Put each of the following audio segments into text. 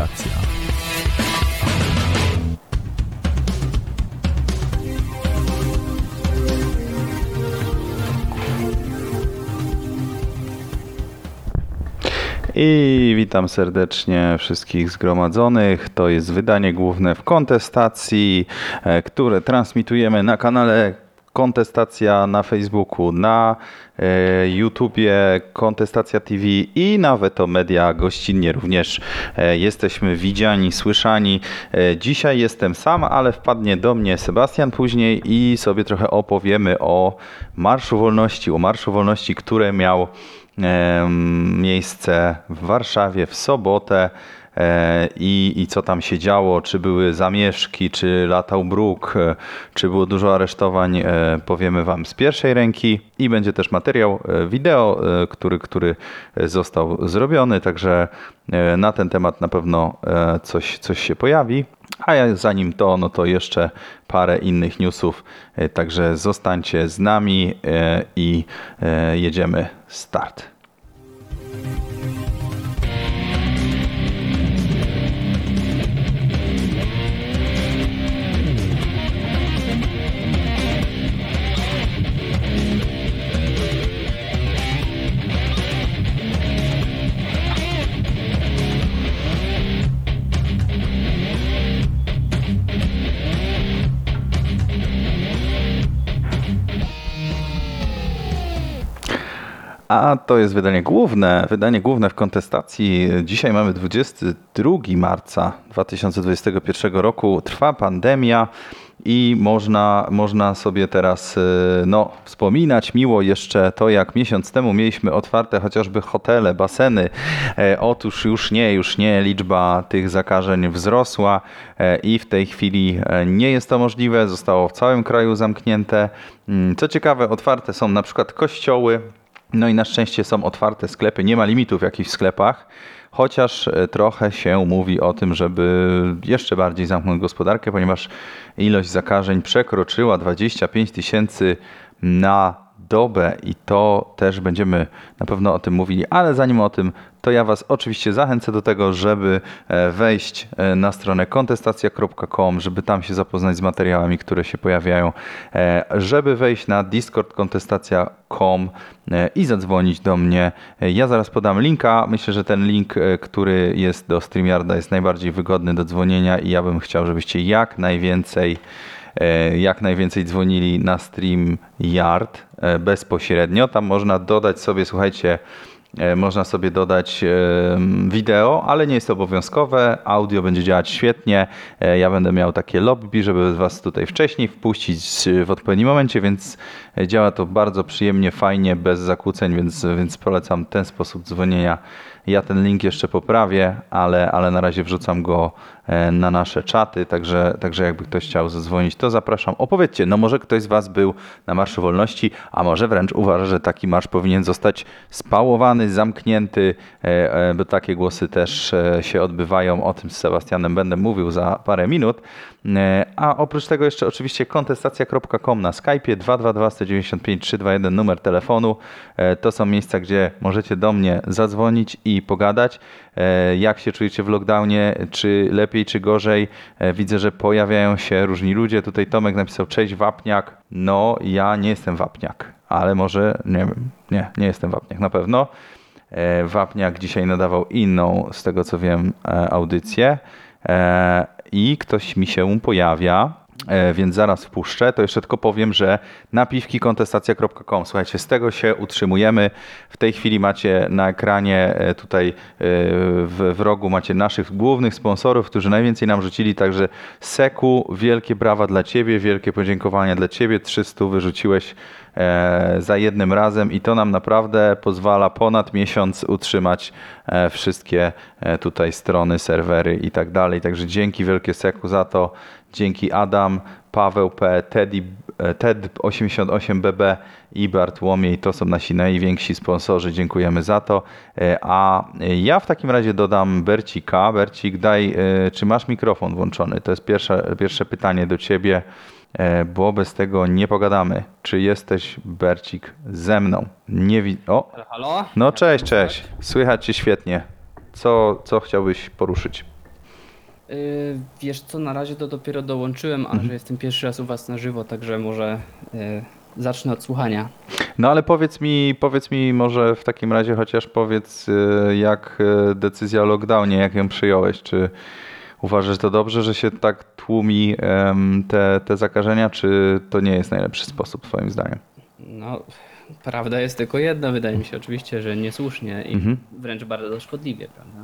Kontestacja. I witam serdecznie wszystkich zgromadzonych. To jest wydanie główne w kontestacji, e, które transmitujemy na kanale Kontestacja na Facebooku, na e, YouTubie Kontestacja TV i na Veto Media gościnnie również e, jesteśmy widziani, słyszani. E, Dzisiaj jestem sam, ale wpadnie do mnie Sebastian później i sobie trochę opowiemy o Marszu Wolności, o Marszu Wolności, które miał miejsce w Warszawie w sobotę i, i co tam się działo, czy były zamieszki, czy latał bruk, e, czy było dużo aresztowań, e, powiemy Wam z pierwszej ręki. I będzie też materiał e, wideo, e, który, który został zrobiony, także e, na ten temat na pewno e, coś, coś się pojawi. A ja zanim to, no to jeszcze parę innych newsów, e, także zostańcie z nami e, i e, jedziemy start. A to jest wydanie główne, wydanie główne w kontestacji. Dzisiaj mamy 22 marca 2021 roku. Trwa pandemia i można, można sobie teraz y, no, wspominać miło jeszcze to, jak miesiąc temu mieliśmy otwarte chociażby hotele, baseny. E, Otóż już nie, już nie, liczba tych zakażeń wzrosła e, i w tej chwili e, nie jest to możliwe. Zostało w całym kraju zamknięte. Mm, Co ciekawe, otwarte są na przykład kościoły, no i na szczęście są otwarte sklepy, nie ma limitów jakichś w sklepach, chociaż e, trochę się mówi o tym, żeby jeszcze bardziej zamknąć gospodarkę, ponieważ ilość zakażeń przekroczyła 25 tysięcy na dobę i to też będziemy na pewno o tym mówili, ale zanim o tym, to ja Was oczywiście zachęcę do tego, żeby e, wejść e, na stronę kontestacja.com, żeby tam się zapoznać z materiałami, które się pojawiają, e, żeby wejść na Discord kontestacja.com i zadzwonić do mnie. Ja zaraz podam linka. Myślę, że ten link, który jest do StreamYarda jest najbardziej wygodny do dzwonienia i ja bym chciał, żebyście jak najwięcej jak najwięcej dzwonili na StreamYard bezpośrednio. Tam można dodać sobie, słuchajcie, można sobie dodać e, wideo, ale nie jest to obowiązkowe. Audio będzie działać świetnie. E, Ja będę miał takie lobby, żeby Was tutaj wcześniej wpuścić e, w odpowiednim momencie, więc e, działa to bardzo przyjemnie, fajnie, bez zakłóceń, więc, więc polecam ten sposób dzwonienia. Ja ten link jeszcze poprawię, ale, ale na razie wrzucam go e, na nasze czaty, także, także jakby ktoś chciał zadzwonić, to zapraszam. Opowiedzcie, no może ktoś z Was był na Marszu Wolności, a może wręcz uważa, że taki marsz powinien zostać spałowany, zamknięty, e, e, bo takie głosy też e, się odbywają. O tym z Sebastianem będę mówił za parę minut. E, A oprócz tego jeszcze oczywiście kontestacja.com na Skype'ie 222 195 321 numer telefonu. E, To są miejsca, gdzie możecie do mnie zadzwonić i pogadać. E, Jak się czujecie w lockdownie? Czy lepiej, czy gorzej? E, Widzę, że pojawiają się różni ludzie. Tutaj Tomek napisał cześć Wapniak. No, ja nie jestem Wapniak, ale może, nie wiem, nie, nie jestem Wapniak na pewno. E, Wapniak dzisiaj nadawał inną, z tego co wiem, audycję i ktoś mi się pojawia, więc zaraz wpuszczę. To jeszcze tylko powiem, że napiwki kontestacja.com. Słuchajcie, z tego się utrzymujemy. W tej chwili macie na ekranie e, tutaj e, w, w rogu macie naszych głównych sponsorów, którzy najwięcej nam rzucili, także Seku, wielkie brawa dla Ciebie, wielkie podziękowania dla Ciebie. 300 wyrzuciłeś e, za jednym razem i to nam naprawdę pozwala ponad miesiąc utrzymać e, wszystkie e, tutaj strony, serwery i tak dalej. Także dzięki wielkie Seku za to. Dzięki Adam, Paweł P, Teddy, e, Ted88BB i Bartłomiej. To są nasi najwięksi sponsorzy. Dziękujemy za to. E, A ja w takim razie dodam Bercika. Bercik, daj, e, czy masz mikrofon włączony? To jest pierwsze, pierwsze pytanie do ciebie bo bez tego nie pogadamy. Czy jesteś, Bercik, ze mną? Nie wi- O, no cześć, cześć. Słychać cię świetnie. Co, co chciałbyś poruszyć? Yy, wiesz co, na razie to dopiero dołączyłem, a że jestem pierwszy raz u was na żywo, także może yy, zacznę od słuchania. No ale powiedz mi, powiedz mi może w takim razie chociaż powiedz, y, jak y, decyzja o lockdownie, jak ją przyjąłeś? Czy uważasz to dobrze, że się tak tłumi te, te zakażenia, czy to nie jest najlepszy sposób twoim zdaniem? No, prawda jest tylko jedna, wydaje mi się oczywiście, że niesłusznie i Mhm. wręcz bardzo szkodliwie, prawda?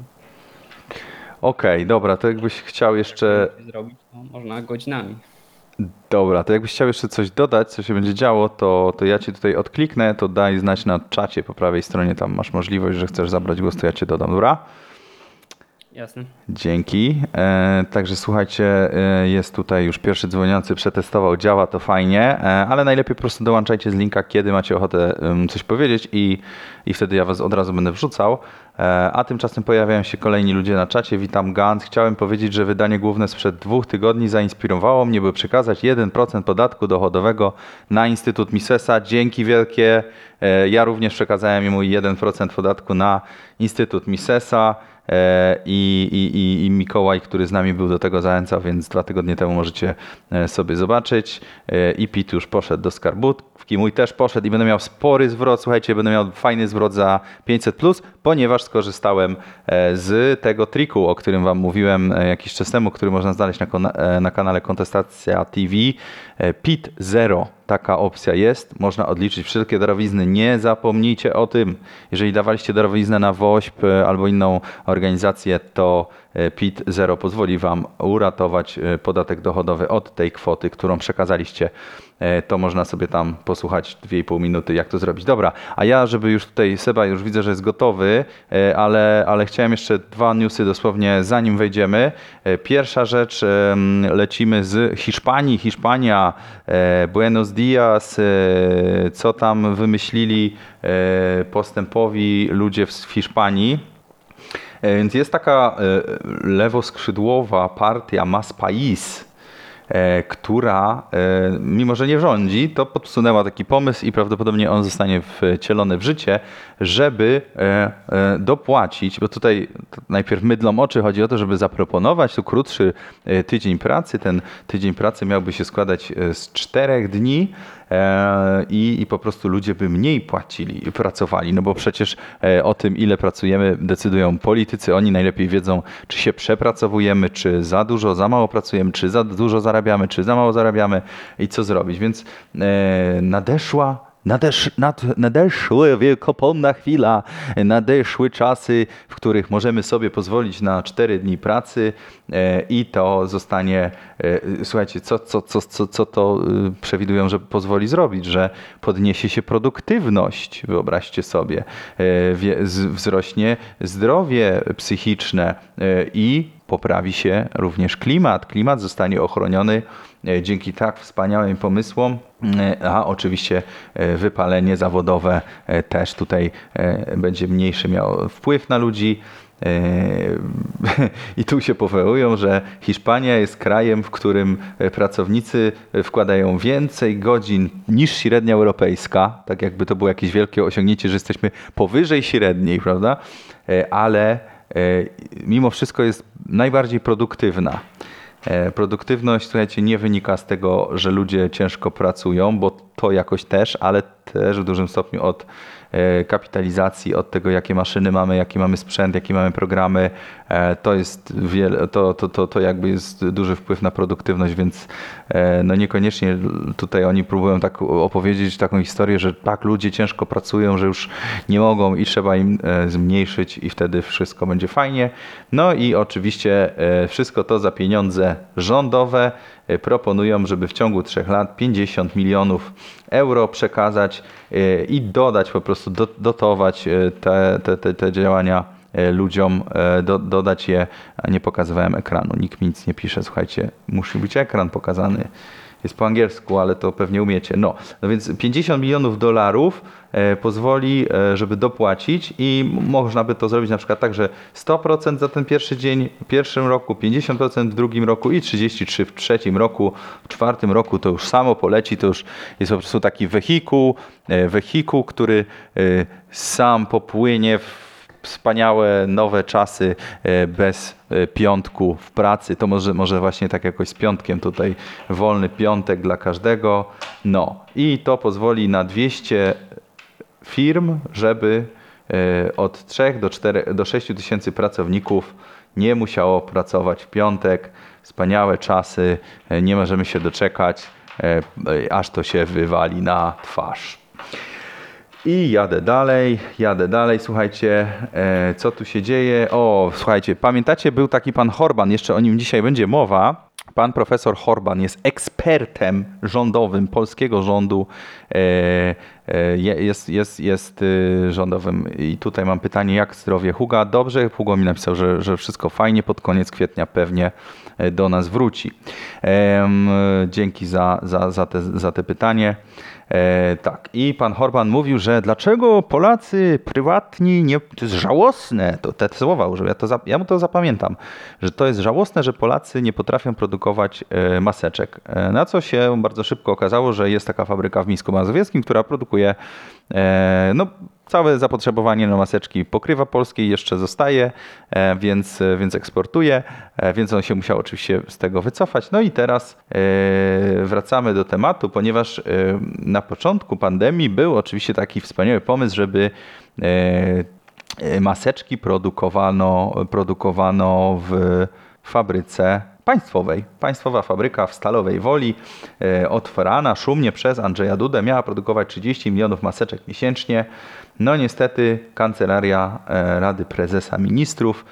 Okej, dobra, to jakbyś chciał jeszcze Zrobić no, można godzinami. Dobra, to jakbyś chciał jeszcze coś dodać, co się będzie działo, to, to ja ci tutaj odkliknę, to daj znać na czacie po prawej stronie, tam masz możliwość, że chcesz zabrać głos, to ja cię dodam, dobra? Jasne. Dzięki. E, także słuchajcie, e, jest tutaj już pierwszy dzwoniący, przetestował, działa to fajnie, e, ale najlepiej po prostu dołączajcie z linka, kiedy macie ochotę coś powiedzieć i, i wtedy ja was od razu będę wrzucał. E, a tymczasem pojawiają się kolejni ludzie na czacie. Witam Gans. Chciałem powiedzieć, że wydanie główne sprzed dwóch tygodni zainspirowało mnie, by przekazać 1% podatku dochodowego na Instytut Misesa. Dzięki wielkie. E, ja również przekazałem mu 1% podatku na Instytut Misesa. E, I, i, i, Mikołaj, który z nami był do tego zachęcał, więc dwa tygodnie temu możecie e, sobie zobaczyć. E, I Pit już poszedł do skarbówki, mój też poszedł i będę miał spory zwrot. Słuchajcie, będę miał fajny zwrot za 500, ponieważ skorzystałem z tego triku, o którym Wam mówiłem jakiś czas temu, który można znaleźć na, na kanale Kontestacja TV. E, Pit Zero, taka opcja jest. Można odliczyć wszelkie darowizny. Nie zapomnijcie o tym. Jeżeli dawaliście darowiznę na WOŚP e, albo inną organizację, to PIT Zero pozwoli Wam uratować e, podatek dochodowy od tej kwoty, którą przekazaliście. E, To można sobie tam posłuchać 2,5 minuty, jak to zrobić. Dobra, a ja, żeby już tutaj, Seba już widzę, że jest gotowy, e, ale, ale chciałem jeszcze dwa newsy dosłownie zanim wejdziemy. E, Pierwsza rzecz, lecimy z Hiszpanii. Hiszpania, e, Buenos Dias, e, co tam wymyślili e, postępowi ludzie w Hiszpanii. E, Więc jest taka e, lewoskrzydłowa partia Mas País, e, która, mimo że nie rządzi, to podsunęła taki pomysł i prawdopodobnie on zostanie wcielony w życie, żeby dopłacić, bo tutaj najpierw mydlą oczy, chodzi o to, żeby zaproponować tu krótszy tydzień pracy. Ten tydzień pracy miałby się składać z czterech dni i, i po prostu ludzie by mniej płacili pracowali, no bo przecież e, o tym, ile pracujemy, decydują politycy. Oni najlepiej wiedzą, czy się przepracowujemy, czy za dużo, za mało pracujemy, czy za dużo zarabiamy, czy za mało zarabiamy i co zrobić. Więc e, nadeszła Nadesz, nad, nadeszły wielkopomna chwila, nadeszły czasy, w których możemy sobie pozwolić na 4 dni pracy e, i to zostanie, e, słuchajcie, co, co, co, co, co to e, przewidują, że pozwoli zrobić, że podniesie się produktywność, wyobraźcie sobie, wzrośnie zdrowie psychiczne i poprawi się również klimat. Klimat zostanie ochroniony dzięki tak wspaniałym pomysłom, e, a oczywiście e, wypalenie zawodowe e, też tutaj e, będzie mniejszy miał wpływ na ludzi. E, I tu się powołują, że Hiszpania jest krajem, w którym e, pracownicy e, wkładają więcej godzin niż średnia europejska, tak jakby to było jakieś wielkie osiągnięcie, że jesteśmy powyżej średniej, prawda? E, Ale e, mimo wszystko jest najbardziej produktywna. E, Produktywność, słuchajcie, nie wynika z tego, że ludzie ciężko pracują, bo to jakoś też, ale też w dużym stopniu od e, kapitalizacji, od tego, jakie maszyny mamy, jaki mamy sprzęt, jakie mamy programy. E, To jest wiele, to, to, to, to jakby jest duży wpływ na produktywność, więc e, no niekoniecznie tutaj oni próbują tak opowiedzieć taką historię, że tak ludzie ciężko pracują, że już nie mogą i trzeba im zmniejszyć i wtedy wszystko będzie fajnie. No i oczywiście wszystko to za pieniądze rządowe. E, Proponują, żeby w ciągu trzech lat 50 milionów euro przekazać e, i dodać po prostu, do- dotować e, te, te, te, te działania ludziom, do, dodać je, nie pokazywałem ekranu, nikt nic nie pisze, słuchajcie, musi być ekran pokazany. Jest po angielsku, ale to pewnie umiecie. No, no więc 50 milionów dolarów e, pozwoli, e, żeby dopłacić i można by to zrobić na przykład tak, że 100% za ten pierwszy dzień w pierwszym roku, 50% w drugim roku i 33% w trzecim roku. W czwartym roku to już samo poleci, to już jest po prostu taki wehikuł, e, wehikuł, który sam popłynie w wspaniałe nowe czasy e, bez e, piątku w pracy. To może, może właśnie tak jakoś z piątkiem tutaj wolny piątek dla każdego. No i to pozwoli na 200 firm, żeby e, od 3 do, 4, do 6 tysięcy pracowników nie musiało pracować w piątek. Wspaniałe czasy, nie możemy się doczekać, aż to się wywali na twarz. I jadę dalej, jadę dalej. Słuchajcie, e, co tu się dzieje? O, słuchajcie, pamiętacie, był taki pan Horban, jeszcze o nim dzisiaj będzie mowa. Pan profesor Horban jest ekspertem rządowym polskiego rządu. E, e, je- jest, jest, jest e, rządowym. I tutaj mam pytanie, jak zdrowie Huga? Dobrze, Hugo mi napisał, że, że wszystko fajnie. Pod koniec kwietnia pewnie e, do nas wróci. Dzięki za, za, za, te, za te pytanie. E, tak, i pan Horban mówił, że dlaczego Polacy prywatni nie. To jest żałosne, to te słowa użył, ja, to, za- ja mu to zapamiętam, że to jest żałosne, że Polacy nie potrafią produkować e, maseczek. E, na co się bardzo szybko okazało, że jest taka fabryka w Mińsku Mazowieckim, która produkuje e, no, całe zapotrzebowanie na maseczki pokrywa polskie i jeszcze zostaje, e, więc, e, więc eksportuje, e, więc on się musiał oczywiście z tego wycofać. No i teraz wracamy do tematu, ponieważ na początku pandemii był oczywiście taki wspaniały pomysł, żeby maseczki produkowano, produkowano w fabryce państwowej. Państwowa fabryka w Stalowej Woli, e, otwarana szumnie przez Andrzeja Dudę, miała produkować 30 milionów maseczek miesięcznie. No niestety kancelaria e, Rady Prezesa Ministrów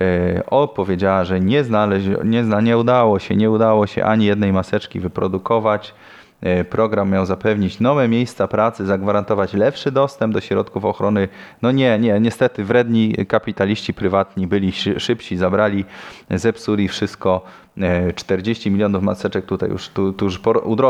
e, opowiedziała, że nie, znaleźć, nie, nie udało się, nie udało się ani jednej maseczki wyprodukować. E, Program miał zapewnić nowe miejsca pracy, zagwarantować lepszy dostęp do środków ochrony. No nie, nie, niestety wredni kapitaliści prywatni byli szy- szybsi, zabrali, zepsuli wszystko. E, 40 milionów maseczek tutaj już, tu, tu już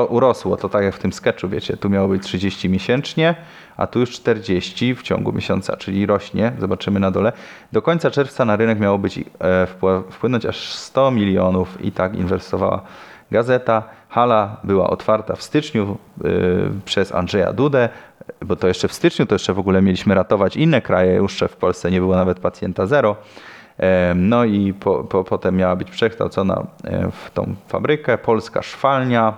urosło, to tak jak w tym sketchu, wiecie, tu miało być 30 miesięcznie, a tu już 40 w ciągu miesiąca, czyli rośnie, zobaczymy na dole. Do końca czerwca na rynek miało być e, wpł- wpłynąć aż 100 milionów i tak inwestowała gazeta. Hala była otwarta w styczniu y, przez Andrzeja Dudę, bo to jeszcze w styczniu, to jeszcze w ogóle mieliśmy ratować inne kraje, już w Polsce nie było nawet pacjenta zero. Em, No i po, po, potem miała być przekształcona e, w tą fabrykę. Polska szwalnia.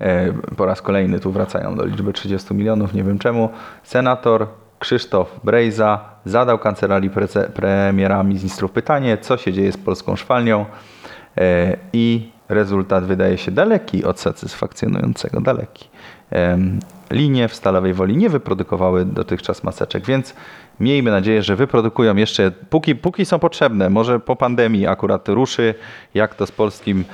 E, Po raz kolejny tu wracają do liczby 30 milionów, nie wiem czemu. Senator Krzysztof Brejza zadał kancelarii prece- premiera ministrów pytanie, co się dzieje z polską szwalnią. E, I rezultat wydaje się daleki od satysfakcjonującego, daleki. Linie w Stalowej Woli nie wyprodukowały dotychczas maseczek, więc miejmy nadzieję, że wyprodukują jeszcze, póki, póki są potrzebne, może po pandemii akurat ruszy, jak to z polskim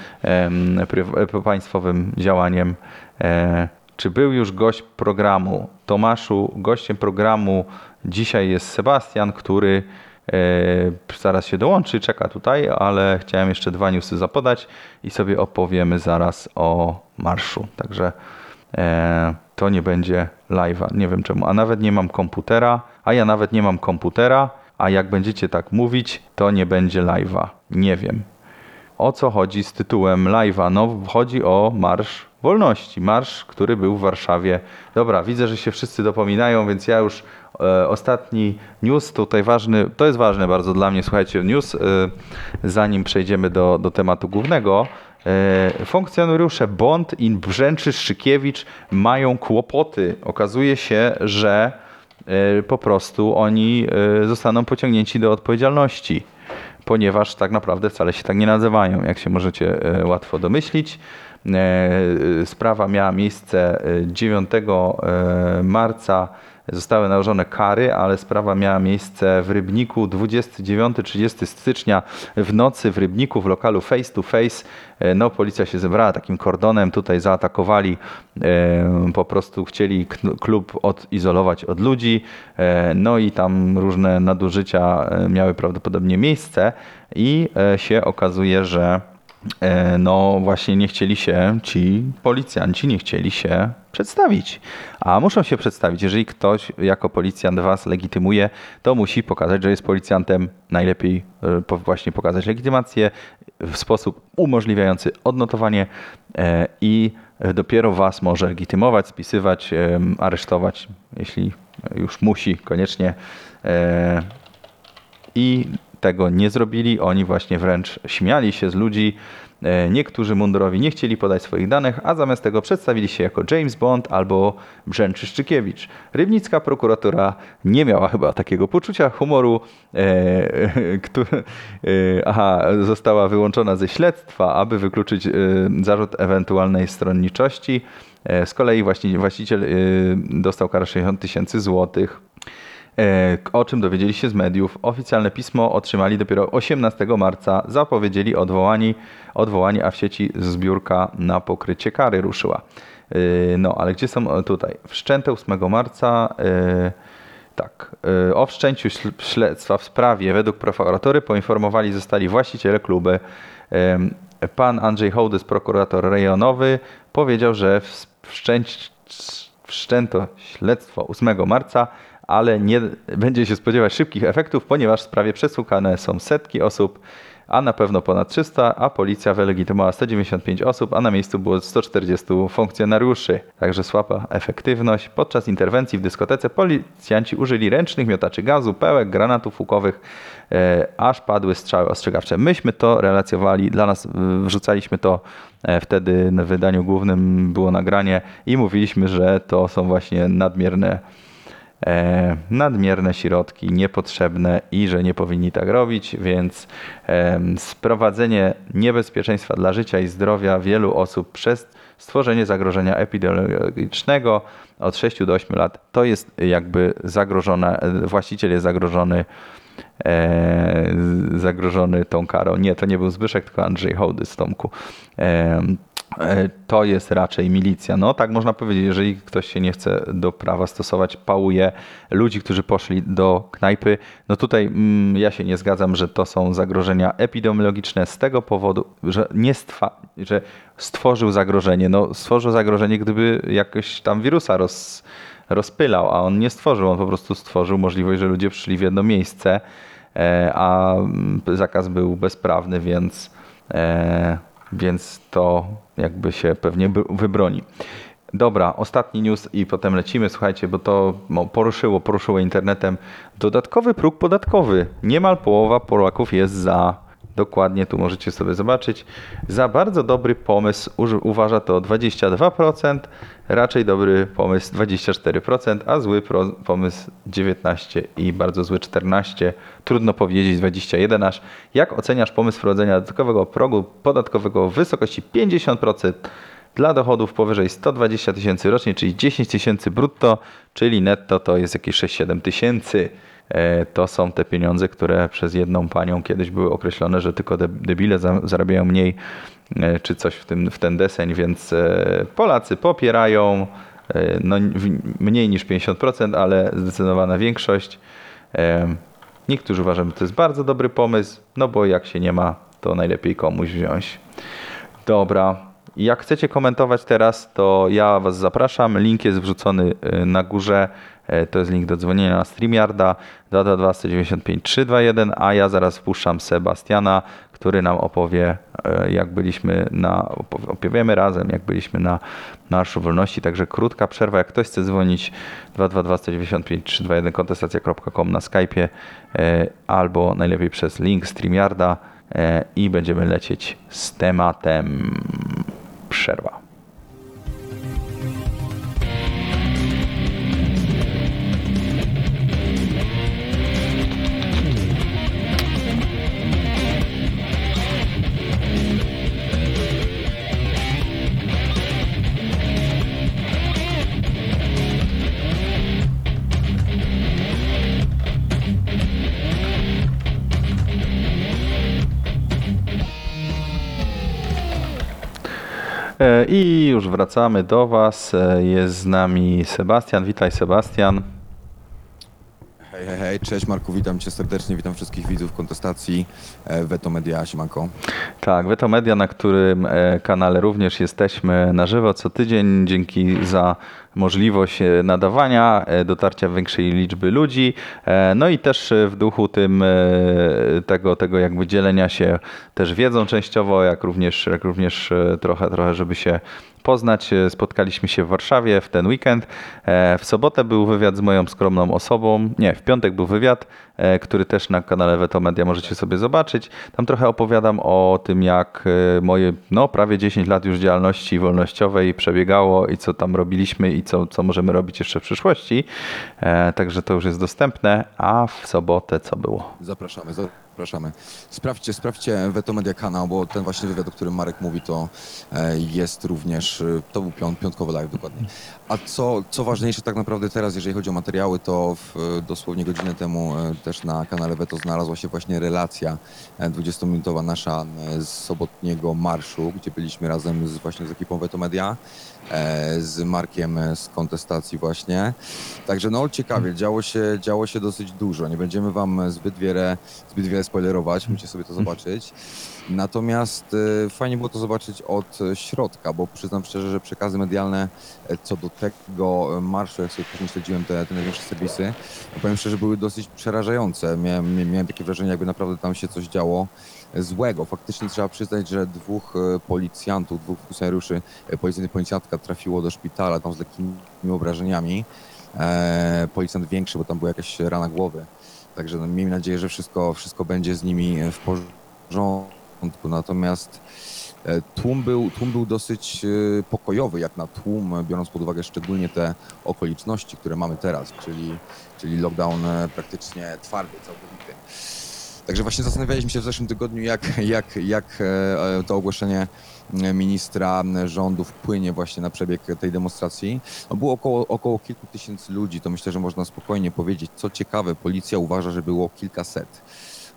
pryw- państwowym działaniem. E, czy był już gość programu? Tomaszu, gościem programu dzisiaj jest Sebastian, który E, zaraz się dołączy, czeka tutaj, ale chciałem jeszcze dwa newsy zapodać i sobie opowiemy zaraz o marszu. Także e, to nie będzie live'a. Nie wiem czemu. A nawet nie mam komputera, a ja nawet nie mam komputera, a jak będziecie tak mówić, to nie będzie live'a. Nie wiem. O co chodzi z tytułem live'a? No, chodzi o Marsz Wolności. Marsz, który był w Warszawie. Dobra, widzę, że się wszyscy dopominają, więc ja już e, ostatni news tutaj ważny, to jest ważne bardzo dla mnie, słuchajcie, news, e, zanim przejdziemy do, do tematu głównego. E, funkcjonariusze Bond i Brzęczy-Szykiewicz mają kłopoty. Okazuje się, że e, po prostu oni e, zostaną pociągnięci do odpowiedzialności ponieważ tak naprawdę wcale się tak nie nazywają, jak się możecie e, łatwo domyślić. E, e, Sprawa miała miejsce e, 9 e, marca. Zostały nałożone kary, ale sprawa miała miejsce w Rybniku 29-30 stycznia w nocy w Rybniku w lokalu Face to Face. E, No, policja się zebrała takim kordonem, tutaj zaatakowali, e, po prostu chcieli klub odizolować od ludzi, e, no i tam różne nadużycia miały prawdopodobnie miejsce i się okazuje, że no właśnie nie chcieli się, ci policjanci nie chcieli się przedstawić. A muszą się przedstawić. Jeżeli ktoś jako policjant was legitymuje, to musi pokazać, że jest policjantem. Najlepiej e, właśnie pokazać legitymację w sposób umożliwiający odnotowanie e, i dopiero was może legitymować, spisywać, aresztować, jeśli już musi koniecznie e, i tego nie zrobili. Oni właśnie wręcz śmiali się z ludzi. E, Niektórzy mundurowi nie chcieli podać swoich danych, a zamiast tego przedstawili się jako James Bond albo Brzęczy Szczykiewicz. Rybnicka prokuratura nie miała chyba takiego poczucia humoru, e, który, e, aha, została wyłączona ze śledztwa, aby wykluczyć e, zarzut ewentualnej stronniczości. E, z kolei właści- właściciel e, dostał karę 60 tysięcy złotych. E, O czym dowiedzieli się z mediów. Oficjalne pismo otrzymali dopiero 18 marca. Zapowiedzieli odwołani, odwołanie, a w sieci zbiórka na pokrycie kary ruszyła. E, No, ale gdzie są o, tutaj? Wszczęte 8 marca. e, Tak. e, O wszczęciu śl- śledztwa w sprawie według prokuratury poinformowali zostali właściciele kluby. Em, Pan Andrzej Hołdys, prokurator rejonowy, powiedział, że wszczęć, wszczęto śledztwo 8 marca, ale nie będzie się spodziewać szybkich efektów, ponieważ w sprawie przesłuchane są setki osób, a na pewno ponad 300, a policja wylegitymowała 195 osób, a na miejscu było 140 funkcjonariuszy. Także słaba efektywność. Podczas interwencji w dyskotece policjanci użyli ręcznych miotaczy gazu, pełek, granatów łukowych, e, aż padły strzały ostrzegawcze. Myśmy to relacjowali, dla nas wrzucaliśmy to e, wtedy w wydaniu głównym było nagranie i mówiliśmy, że to są właśnie nadmierne nadmierne środki, niepotrzebne i że nie powinni tak robić, więc sprowadzenie niebezpieczeństwa dla życia i zdrowia wielu osób przez stworzenie zagrożenia epidemiologicznego od 6 do 8 lat to jest jakby zagrożone, e, właściciel jest zagrożony e, zagrożony tą karą. Nie, to nie był Zbyszek, tylko Andrzej Hołdy z Tomku. E, to jest raczej milicja. No tak można powiedzieć, jeżeli ktoś się nie chce do prawa stosować, pałuje ludzi, którzy poszli do knajpy. No tutaj mm, ja się nie zgadzam, że to są zagrożenia epidemiologiczne z tego powodu, że nie stwa- że stworzył zagrożenie. No stworzył zagrożenie, gdyby jakoś tam wirusa roz, rozpylał, a on nie stworzył, on po prostu stworzył możliwość, że ludzie przyszli w jedno miejsce, e, a mm, zakaz był bezprawny, więc e, więc to jakby się pewnie br- wybroni. Dobra, ostatni news i potem lecimy. Słuchajcie, bo to no, poruszyło, poruszyło internetem. Dodatkowy próg podatkowy. Niemal połowa Polaków jest za. Dokładnie tu możecie sobie zobaczyć. Za bardzo dobry pomysł uważa to 22%, raczej dobry pomysł 24%, a zły pomysł 19% i bardzo zły 14%. Trudno powiedzieć 21% aż. Jak oceniasz pomysł wprowadzenia dodatkowego progu podatkowego w wysokości 50%? Dla dochodów powyżej 120 tysięcy rocznie, czyli 10 tysięcy brutto, czyli netto to jest jakieś 6-7 tysięcy. E, To są te pieniądze, które przez jedną panią kiedyś były określone, że tylko de- debile za- zarabiają mniej, e, czy coś w, tym, w ten deseń, więc e, Polacy popierają no, mniej niż 50%, ale zdecydowana większość. Niektórzy uważają, że to jest bardzo dobry pomysł, no bo jak się nie ma, to najlepiej komuś wziąć. Dobra. Jak chcecie komentować teraz, to ja Was zapraszam. Link jest wrzucony na górze. E, To jest link do dzwonienia na StreamYarda 222 195 321, a ja zaraz wpuszczam Sebastiana, który nam opowie, e, jak byliśmy na, opow- opowiemy razem, jak byliśmy na Marszu Wolności. Także krótka przerwa. Jak ktoś chce dzwonić 222 195 321 kontestacja.com na Skype'ie e, albo najlepiej przez link StreamYarda i będziemy lecieć z tematem przerwa. I już wracamy do Was. E, Jest z nami Sebastian. Witaj, Sebastian. Hej, hej, hej, cześć Marku, witam cię serdecznie, witam wszystkich widzów kontestacji e, Veto Media, siemanko. Tak, Veto Media, na którym e, kanale również jesteśmy na żywo co tydzień. Dzięki za możliwość e, nadawania, e, dotarcia większej liczby ludzi, e, no i też w duchu tym tego, tego jakby dzielenia się też wiedzą częściowo, jak również, jak również trochę, trochę, żeby się poznać. Spotkaliśmy się w Warszawie w ten weekend. W sobotę był wywiad z moją skromną osobą. Nie, w piątek był wywiad, który też na kanale Veto Media możecie sobie zobaczyć. Tam trochę opowiadam o tym, jak moje no, prawie 10 lat już działalności wolnościowej przebiegało i co tam robiliśmy i co, co możemy robić jeszcze w przyszłości. E, Także to już jest dostępne. A w sobotę co było? Zapraszamy, zapraszamy. Sprawdźcie, sprawdźcie Veto Media kanał, bo ten właśnie wywiad, o którym Marek mówi, to e, jest również, e, to był piąt, piątkowy live dokładnie. A co, co ważniejsze tak naprawdę teraz, jeżeli chodzi o materiały, to w, dosłownie godzinę temu też na kanale Veto znalazła się właśnie relacja e, 20-minutowa nasza z sobotniego marszu, gdzie byliśmy razem z, właśnie z ekipą Veto Media, z Markiem e, z kontestacji właśnie. Także no ciekawie, działo się, działo się dosyć dużo. Nie będziemy wam zbyt wiele, zbyt wiele spoilerować, musicie sobie to zobaczyć. Natomiast e, fajnie było to zobaczyć od środka, bo przyznam szczerze, że przekazy medialne e, co do tego marszu, jak sobie później śledziłem te, te największe serwisy, powiem szczerze, były dosyć przerażające. Miałem, mia- miałem takie wrażenie, jakby naprawdę tam się coś działo e, złego. Faktycznie trzeba przyznać, że dwóch policjantów, dwóch funkcjonariuszy, policjantka trafiło do szpitala tam z lekkimi obrażeniami. Policjant większy, bo tam była jakaś rana głowy. Także no, miejmy nadzieję, że wszystko, wszystko będzie z nimi w porządku. Natomiast e, tłum był, tłum był dosyć e, pokojowy, jak na tłum, biorąc pod uwagę szczególnie te okoliczności, które mamy teraz, czyli, czyli lockdown e, praktycznie twardy, całkowity. Także właśnie zastanawialiśmy się w zeszłym tygodniu, jak, jak, jak to ogłoszenie ministra rządu wpłynie właśnie na przebieg tej demonstracji. No było około, około kilku tysięcy ludzi, to myślę, że można spokojnie powiedzieć. Co ciekawe, policja uważa, że było kilkaset.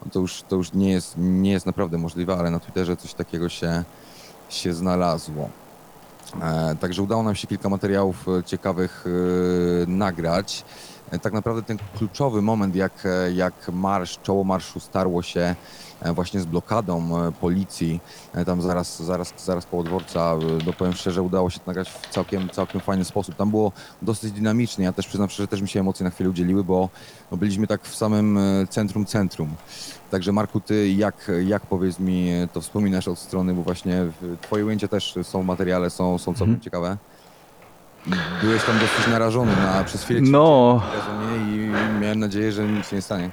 No to już, to już nie, jest, nie jest naprawdę możliwe, ale na Twitterze coś takiego się, się znalazło. E, Także udało nam się kilka materiałów e, ciekawych e, nagrać. E, Tak naprawdę ten kluczowy moment, jak, e, jak marsz, czoło marszu starło się e, właśnie z blokadą policji, tam zaraz, zaraz, zaraz koło dworca, e, no powiem szczerze, udało się to nagrać w całkiem, całkiem fajny sposób. Tam było dosyć dynamicznie, ja też przyznam szczerze, też mi się emocje na chwilę udzieliły, bo byliśmy tak w samym centrum centrum. Także Marku, ty jak, jak powiedz mi, to wspominasz od strony, bo właśnie twoje ujęcia też są w materiale, są, są całkiem Mhm. ciekawe. Byłeś tam dosyć narażony na, przez chwilę No. i miałem nadzieję, że nic się nie stanie.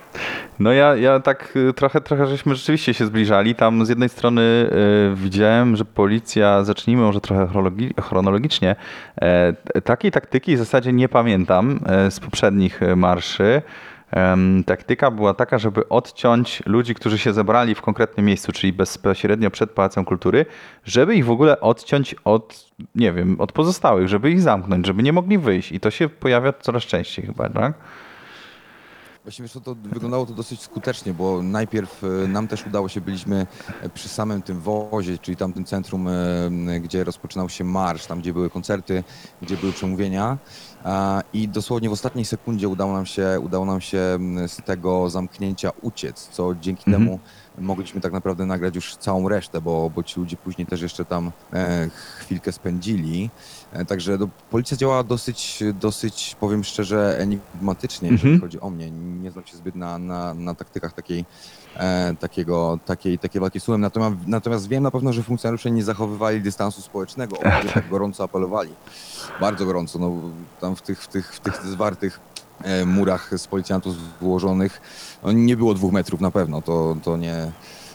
No ja, ja tak y, trochę, trochę żeśmy rzeczywiście się zbliżali. Tam z jednej strony y, widziałem, że policja, zacznijmy może trochę chronologi- chronologicznie, e, takiej taktyki w zasadzie nie pamiętam e, z poprzednich e, marszy. Taktyka była taka, żeby odciąć ludzi, którzy się zebrali w konkretnym miejscu, czyli bezpośrednio przed Pałacem Kultury, żeby ich w ogóle odciąć od, nie wiem, od pozostałych, żeby ich zamknąć, żeby nie mogli wyjść. I to się pojawia coraz częściej chyba, tak? Wiesz co, to wyglądało to dosyć skutecznie, bo najpierw e, nam też udało się, byliśmy e, przy samym tym wozie, czyli tamtym centrum, e, gdzie rozpoczynał się marsz, tam gdzie były koncerty, gdzie były przemówienia i dosłownie w ostatniej sekundzie udało nam się, udało nam się z tego zamknięcia uciec, co dzięki Mhm. temu mogliśmy tak naprawdę nagrać już całą resztę, bo, bo ci ludzie później też jeszcze tam e, chwilkę spędzili. E, Także no, policja działała dosyć, dosyć, powiem szczerze, enigmatycznie, jeżeli Mhm. chodzi o mnie. Nie znam się zbyt na, na, na taktykach takiej, e, takiego, takiej, takiej walki z tłumem. Natomiast, natomiast wiem na pewno, że funkcjonariusze nie zachowywali dystansu społecznego, o który tak gorąco apelowali. Bardzo gorąco. No, tam w tych, w tych, w tych zwartych murach z policjantów wyłożonych no, nie było dwóch metrów na pewno. To, to nie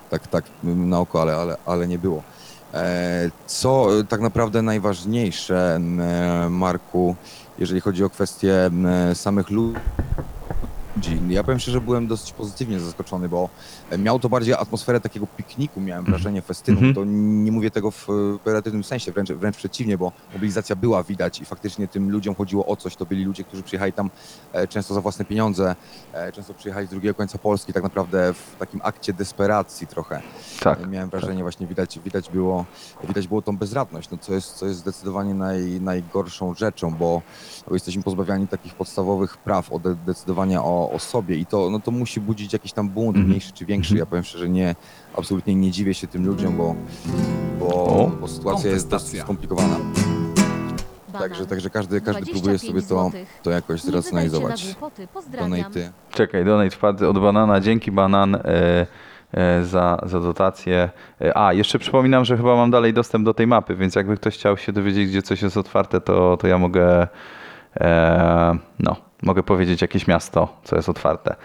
tak, tak na oko, ale, ale, ale nie było. E, Co e, tak naprawdę najważniejsze, e, Marku, jeżeli chodzi o kwestię m, e, samych ludzi. Ja powiem szczerze, byłem dosyć pozytywnie zaskoczony, bo e, miał to bardziej atmosferę takiego pikniku, miałem wrażenie festynu. Mhm. To nie mówię tego w e, pejoratywnym sensie, wręcz, wręcz przeciwnie, bo mobilizacja była widać i faktycznie tym ludziom chodziło o coś. To byli ludzie, którzy przyjechali tam e, często za własne pieniądze, e, często przyjechali z drugiego końca Polski, tak naprawdę w takim akcie desperacji trochę. Tak. Miałem wrażenie, właśnie widać, widać, było, widać było tą bezradność, no, co, jest, co jest zdecydowanie naj, najgorszą rzeczą, bo, bo jesteśmy pozbawiani takich podstawowych praw od de- decydowania o, o sobie i to, no, to musi budzić jakiś tam bunt, Mhm. mniejszy czy większy. Ja powiem szczerze, nie, absolutnie nie dziwię się tym ludziom, bo, bo, bo sytuacja jest dosyć Kontestacja. skomplikowana. Także, także każdy, każdy próbuje sobie to, to jakoś zracjonalizować. Donaty. Czekaj, donate wpadł od banana. Dzięki banan e, e, za, za dotację. E, a, jeszcze przypominam, że chyba mam dalej dostęp do tej mapy, więc jakby ktoś chciał się dowiedzieć, gdzie coś jest otwarte, to, to ja mogę, e, no, mogę powiedzieć jakieś miasto, co jest otwarte.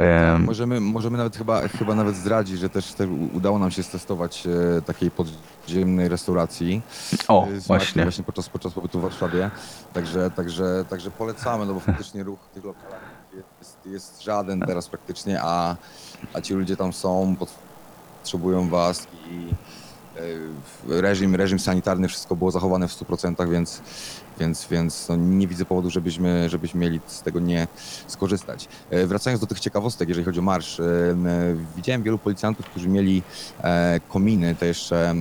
E, Możemy, możemy nawet chyba, chyba nawet zdradzić, że też, udało nam się stestować e, takiej podziemnej restauracji. o, e, z Markiem właśnie. właśnie podczas, podczas pobytu w Warszawie. Także, także, także polecamy, no bo faktycznie ruch w tych lokalach jest, jest żaden teraz praktycznie, a, a ci ludzie tam są, potrzebują was i e, reżim, reżim sanitarny, wszystko było zachowane w 100%, więc, więc, więc no nie widzę powodu, żebyśmy, żebyśmy mieli z tego nie skorzystać. E, Wracając do tych ciekawostek, jeżeli chodzi o marsz, e, m, widziałem wielu policjantów, którzy mieli e, kominy, te jeszcze,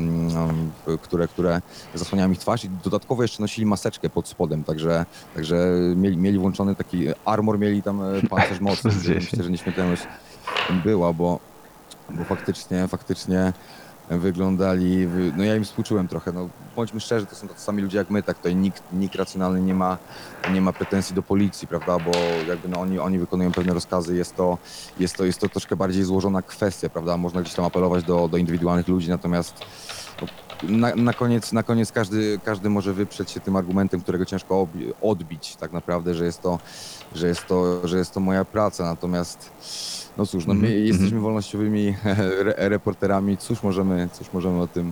które, które zasłaniają ich twarz i dodatkowo jeszcze nosili maseczkę pod spodem, także, także mieli, mieli włączony taki armor, mieli tam e, pancerz mocny, myślę, 10. że nieśmiertelność była, bo, bo faktycznie, faktycznie wyglądali, wy- no ja im współczułem trochę, no bądźmy szczerzy, to są tacy sami ludzie jak my, tak tutaj nikt, nikt racjonalny nie ma, nie ma pretensji do policji, prawda, bo jakby no oni, oni wykonują pewne rozkazy, jest to, jest to, jest to troszkę bardziej złożona kwestia, prawda, można gdzieś tam apelować do, do indywidualnych ludzi, natomiast no, na, na, koniec, na koniec każdy, każdy może wyprzeć się tym argumentem, którego ciężko odbić tak naprawdę, że jest to, że jest to, że jest to moja praca, natomiast no cóż, no my Mhm, jesteśmy wolnościowymi re, reporterami, cóż możemy, cóż możemy o tym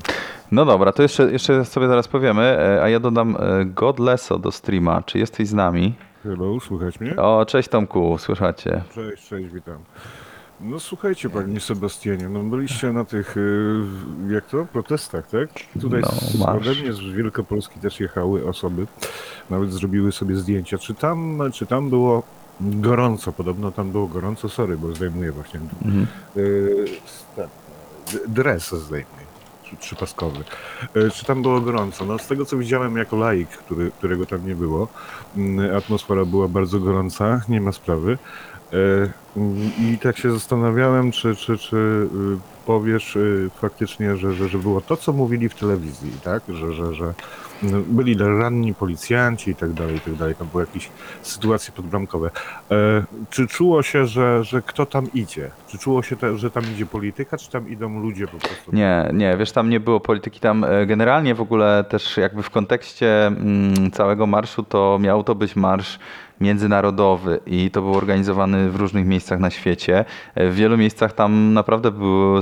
No dobra, to jeszcze, jeszcze sobie zaraz powiemy, e, a ja dodam e, Godleso do streama. Czy jesteś z nami? Hello, słychać mnie? O, cześć Tomku, słyszacie. Cześć, cześć, witam. No słuchajcie, panie Sebastianie, no byliście na tych, y, jak to, protestach, tak? Tutaj No, ode mnie z Wielkopolski też jechały osoby, nawet zrobiły sobie zdjęcia. Czy tam, czy tam było gorąco? Podobno tam było gorąco, sorry, bo zdejmuję właśnie Mhm. y, ten, d- dres zdejmuję, trzy- trzypaskowy. Y, Czy tam było gorąco? No z tego co widziałem jako laik, który, którego tam nie było, mm, atmosfera była bardzo gorąca, nie ma sprawy. Mm, I tak się zastanawiałem, czy, czy, czy y, powiesz y, faktycznie, że, że, że było to, co mówili w telewizji, tak? Że, że, że byli ranni policjanci i tak dalej, i tak dalej. Tam były jakieś sytuacje podbramkowe. E, Czy czuło się, że, że kto tam idzie? Czy czuło się, że tam idzie polityka, czy tam idą ludzie po prostu? Nie, nie, wiesz, tam nie było polityki. Tam e, generalnie w ogóle też jakby w kontekście mm, całego marszu to miał to być marsz międzynarodowy i to był organizowany w różnych miejscach na świecie. W wielu miejscach tam naprawdę było,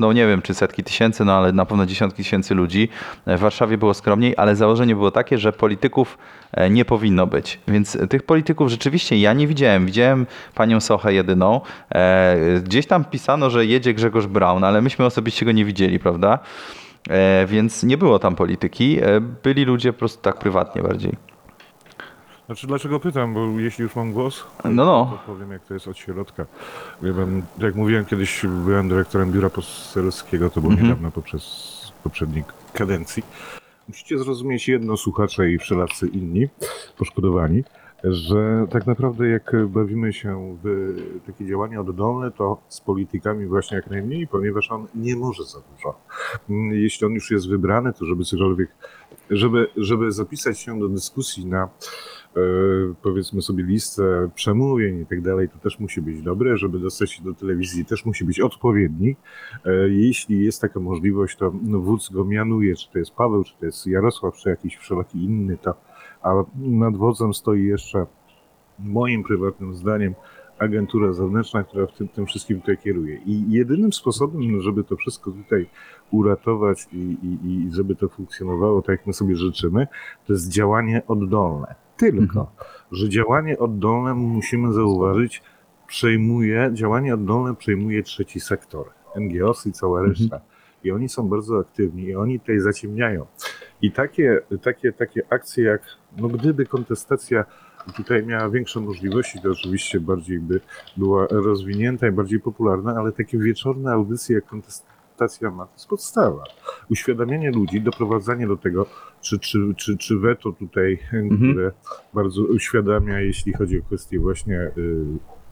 no nie wiem czy setki tysięcy, no ale na pewno dziesiątki tysięcy ludzi. W Warszawie było skromniej, ale założenie było takie, że polityków e, nie powinno być. Więc tych polityków rzeczywiście ja nie widziałem. Widziałem panią Sochę jedyną. E, Gdzieś tam pisano, że jedzie Grzegorz Braun, ale myśmy osobiście go nie widzieli, prawda? E, Więc nie było tam polityki. Byli ludzie po prostu tak prywatnie bardziej. Znaczy, dlaczego pytam? Bo jeśli już mam głos, No, no. to powiem, jak to jest od środka. Pan, jak mówiłem kiedyś, byłem dyrektorem biura poselskiego, to było Mhm. niedawno poprzez poprzedniej kadencji. Musicie zrozumieć jedno, słuchacze i wszelacy inni poszkodowani, że tak naprawdę jak bawimy się w takie działania oddolne, to z politykami właśnie jak najmniej, ponieważ on nie może za dużo. Jeśli on już jest wybrany, to żeby cokolwiek, żeby, żeby zapisać się do dyskusji na powiedzmy sobie listę przemówień i tak dalej, to też musi być dobre, żeby dostać się do telewizji też musi być odpowiedni. E, Jeśli jest taka możliwość, to wódz go mianuje, czy to jest Paweł, czy to jest Jarosław, czy jakiś wszelaki inny, to, a nad wodzem stoi jeszcze moim prywatnym zdaniem agentura zewnętrzna, która w tym, tym wszystkim tutaj kieruje. I jedynym sposobem, żeby to wszystko tutaj uratować i, i, i żeby to funkcjonowało tak, jak my sobie życzymy, to jest działanie oddolne. Tylko, Mhm. że działanie oddolne musimy zauważyć, przejmuje, działanie oddolne przejmuje trzeci sektor, NGOs i cała Mhm. reszta. I oni są bardzo aktywni i oni tutaj zaciemniają. I takie, takie, takie akcje jak, no gdyby kontestacja tutaj miała większe możliwości, to oczywiście bardziej by była rozwinięta i bardziej popularna, ale takie wieczorne audycje jak kontestacja ma, to jest podstawa. Uświadamianie ludzi, doprowadzanie do tego, czy, czy, czy, czy weto tutaj, które bardzo uświadamia, jeśli chodzi o kwestie właśnie y,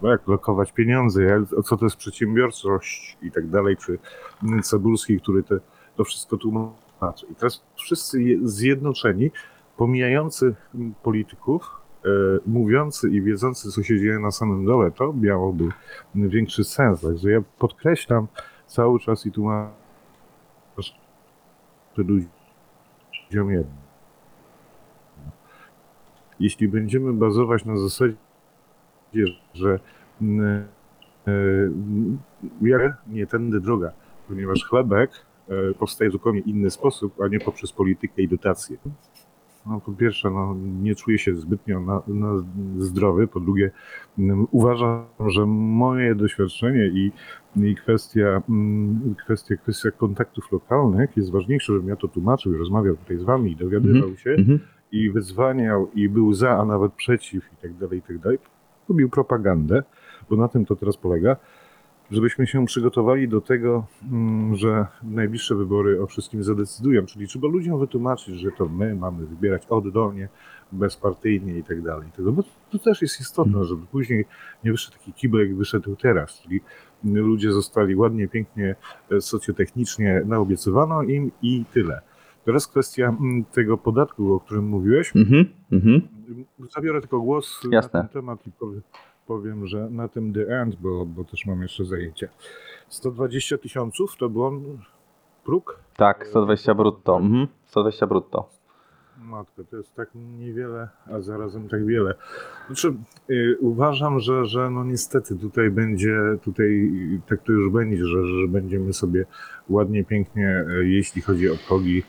no jak lokować pieniądze, jak, co to jest przedsiębiorczość i tak dalej, czy Cebulski, który te, to wszystko tłumaczy. I teraz wszyscy je- zjednoczeni pomijający polityków, e, mówiący i wiedzący, co się dzieje na samym dole, to miałoby większy sens. Także ja podkreślam cały czas i tłumaczę ludziom jedno. Jeśli będziemy bazować na zasadzie, że mm, e, mm, wiarę nie tędy droga, ponieważ chlebek e, powstaje zupełnie inny sposób, a nie poprzez politykę i dotacje. No, po pierwsze, no, nie czuję się zbytnio na, na zdrowy. Po drugie, mm, uważam, że moje doświadczenie i, i kwestia, mm, kwestia, kwestia kontaktów lokalnych jest ważniejsza, żebym ja to tłumaczył i rozmawiał tutaj z wami i dowiadywał się Mhm. i wyzwaniał i był za, a nawet przeciw i tak dalej, i tak dalej. Robił propagandę, bo na tym to teraz polega, żebyśmy się przygotowali do tego, mm, że najbliższe wybory o wszystkim zadecydują, czyli trzeba ludziom wytłumaczyć, że to my mamy wybierać oddolnie, bezpartyjnie i tak dalej. Bo to też jest istotne, żeby później nie wyszedł taki kibel, jak wyszedł teraz, czyli ludzie zostali ładnie, pięknie, e, socjotechnicznie naobiecywano im i tyle. Teraz kwestia mm, tego podatku, o którym mówiłeś. Mhm. Mhm. Zabiorę tylko głos Jasne. na ten temat i powiem, powiem, że na tym The End, bo, bo też mam jeszcze zajęcie. 120 tysiąców to był on próg? Tak, 120 brutto. Mhm. 120 brutto. Matko, to jest tak niewiele, a zarazem tak wiele. Znaczy, y, uważam, że, że no niestety tutaj będzie, tutaj tak to już będzie, że, że będziemy sobie ładnie, pięknie, y, jeśli chodzi o progi,